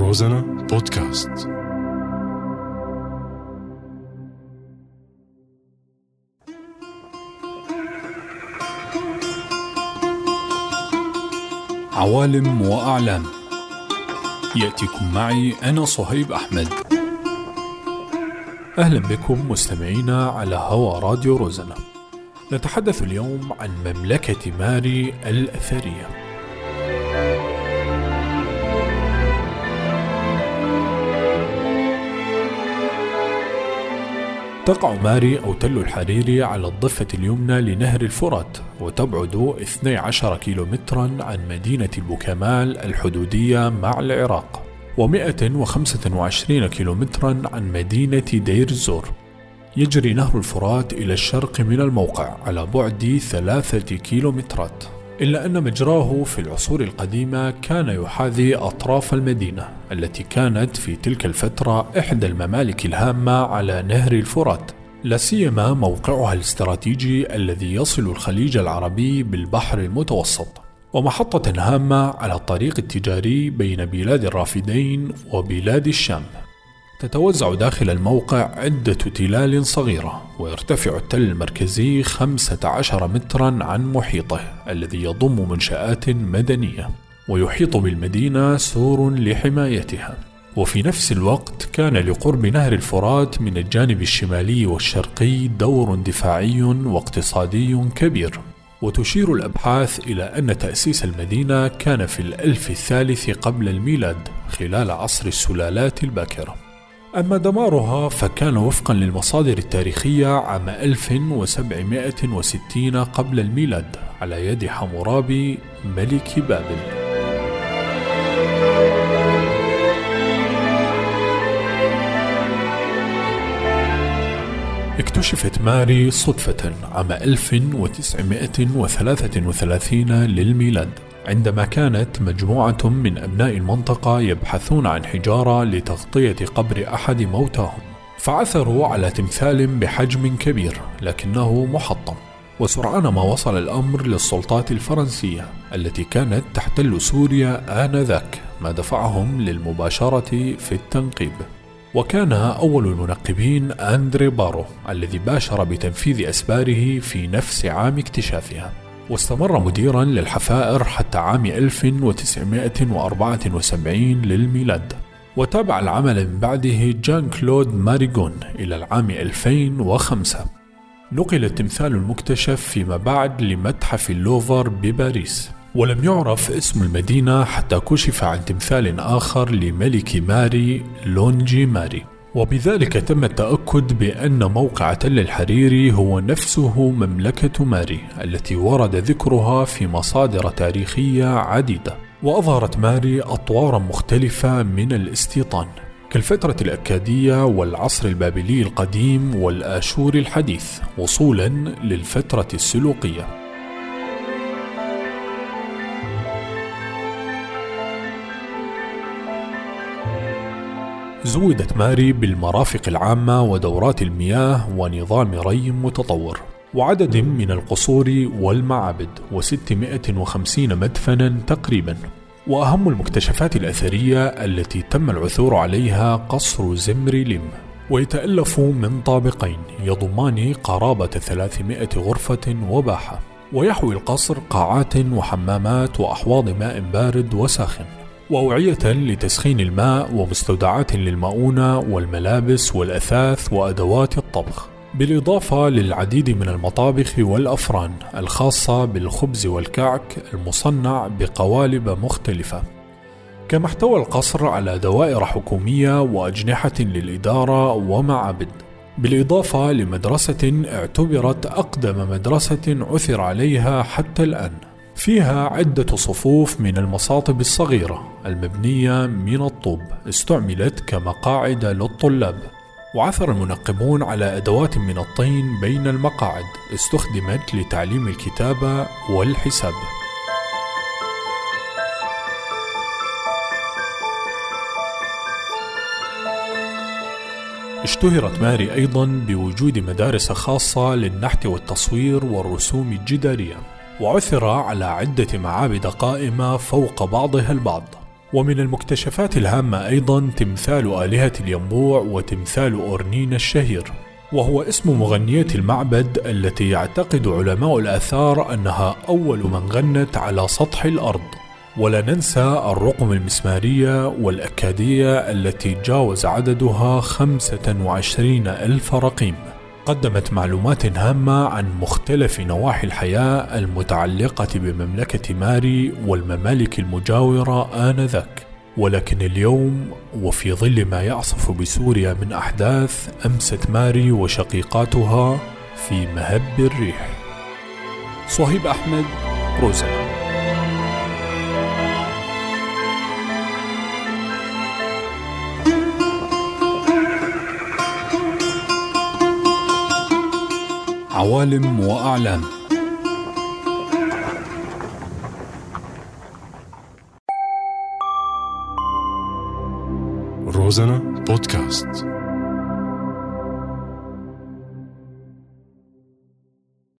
روزانا بودكاست. عوالم وأعلام. يأتيكم معي أنا صهيب أحمد. أهلا بكم مستمعينا على هوا راديو روزانا. نتحدث اليوم عن مملكة ماري الأثرية. تقع ماري أو تل الحريري على الضفة اليمنى لنهر الفرات وتبعد 12 كيلومترا عن مدينة البوكمال الحدودية مع العراق و125 كيلومترا عن مدينة دير الزور يجري نهر الفرات إلى الشرق من الموقع على بعد ثلاثة كيلومترات. إلا أن مجراه في العصور القديمة كان يحاذي أطراف المدينة التي كانت في تلك الفترة إحدى الممالك الهامة على نهر الفرات. لا سيما موقعها الاستراتيجي الذي يصل الخليج العربي بالبحر المتوسط. ومحطة هامة على الطريق التجاري بين بلاد الرافدين وبلاد الشام. تتوزع داخل الموقع عدة تلال صغيرة ويرتفع التل المركزي 15 مترا عن محيطه الذي يضم منشآت مدنية ويحيط بالمدينة سور لحمايتها. وفي نفس الوقت كان لقرب نهر الفرات من الجانب الشمالي والشرقي دور دفاعي واقتصادي كبير. وتشير الأبحاث إلى أن تأسيس المدينة كان في الألف الثالث قبل الميلاد خلال عصر السلالات الباكرة. أما دمارها فكان وفقا للمصادر التاريخية عام 1760 قبل الميلاد على يد حمورابي ملك بابل. اكتشفت ماري صدفة عام 1933 للميلاد. عندما كانت مجموعة من أبناء المنطقة يبحثون عن حجارة لتغطية قبر أحد موتاهم فعثروا على تمثال بحجم كبير لكنه محطم. وسرعان ما وصل الأمر للسلطات الفرنسية التي كانت تحتل سوريا آنذاك ما دفعهم للمباشرة في التنقيب. وكان أول المنقبين أندريه بارو الذي باشر بتنفيذ أسباره في نفس عام اكتشافها. واستمر مديرا للحفائر حتى عام 1974 للميلاد. وتابع العمل من بعده جان كلود مارغرون إلى العام 2005 نقل التمثال المكتشف فيما بعد لمتحف اللوفر بباريس. ولم يعرف اسم المدينة حتى كشف عن تمثال آخر لملك ماري لونجي ماري. وبذلك تم التأكد بأن موقع تل الحريري هو نفسه مملكة ماري التي ورد ذكرها في مصادر تاريخية عديدة. وأظهرت ماري أطوارا مختلفة من الاستيطان كالفترة الأكادية والعصر البابلي القديم والآشوري الحديث وصولا للفترة السلوقية. زودت ماري بالمرافق العامة ودورات المياه ونظام ري متطور. وعدد من القصور والمعابد و650 مدفنا تقريبا. وأهم المكتشفات الأثرية التي تم العثور عليها قصر زمري لم. ويتألف من طابقين يضمان قرابة 300 غرفة وباحة. ويحوي القصر قاعات وحمامات وأحواض ماء بارد وساخن. وأوعية لتسخين الماء ومستودعات للمؤونة والملابس والأثاث وأدوات الطبخ بالإضافة للعديد من المطابخ والأفران الخاصة بالخبز والكعك المصنع بقوالب مختلفة. كما احتوى القصر على دوائر حكومية وأجنحة للإدارة ومعابد بالإضافة لمدرسة اعتبرت أقدم مدرسة عثر عليها حتى الآن. فيها عدة صفوف من المصاطب الصغيرة المبنية من الطوب استعملت كمقاعد للطلاب. وعثر المنقبون على أدوات من الطين بين المقاعد استخدمت لتعليم الكتابة والحساب. اشتهرت ماري أيضا بوجود مدارس خاصة للنحت والتصوير والرسوم الجدارية. وعثر على عدة معابد قائمة فوق بعضها البعض. ومن المكتشفات الهامة أيضا تمثال آلهة الينبوع وتمثال أورنين الشهير وهو اسم مغنية المعبد التي يعتقد علماء الآثار أنها أول من غنت على سطح الأرض. ولا ننسى الرقم المسمارية والأكادية التي جاوز عددها 25 ألف رقيم. قدمت معلومات هامة عن مختلف نواحي الحياة المتعلقة بمملكة ماري والممالك المجاورة آنذاك. ولكن اليوم وفي ظل ما يعصف بسوريا من أحداث أمست ماري وشقيقاتها في مهب الريح. صهيب أحمد روزنا عوالم وأعلام. روزانا بودكاست.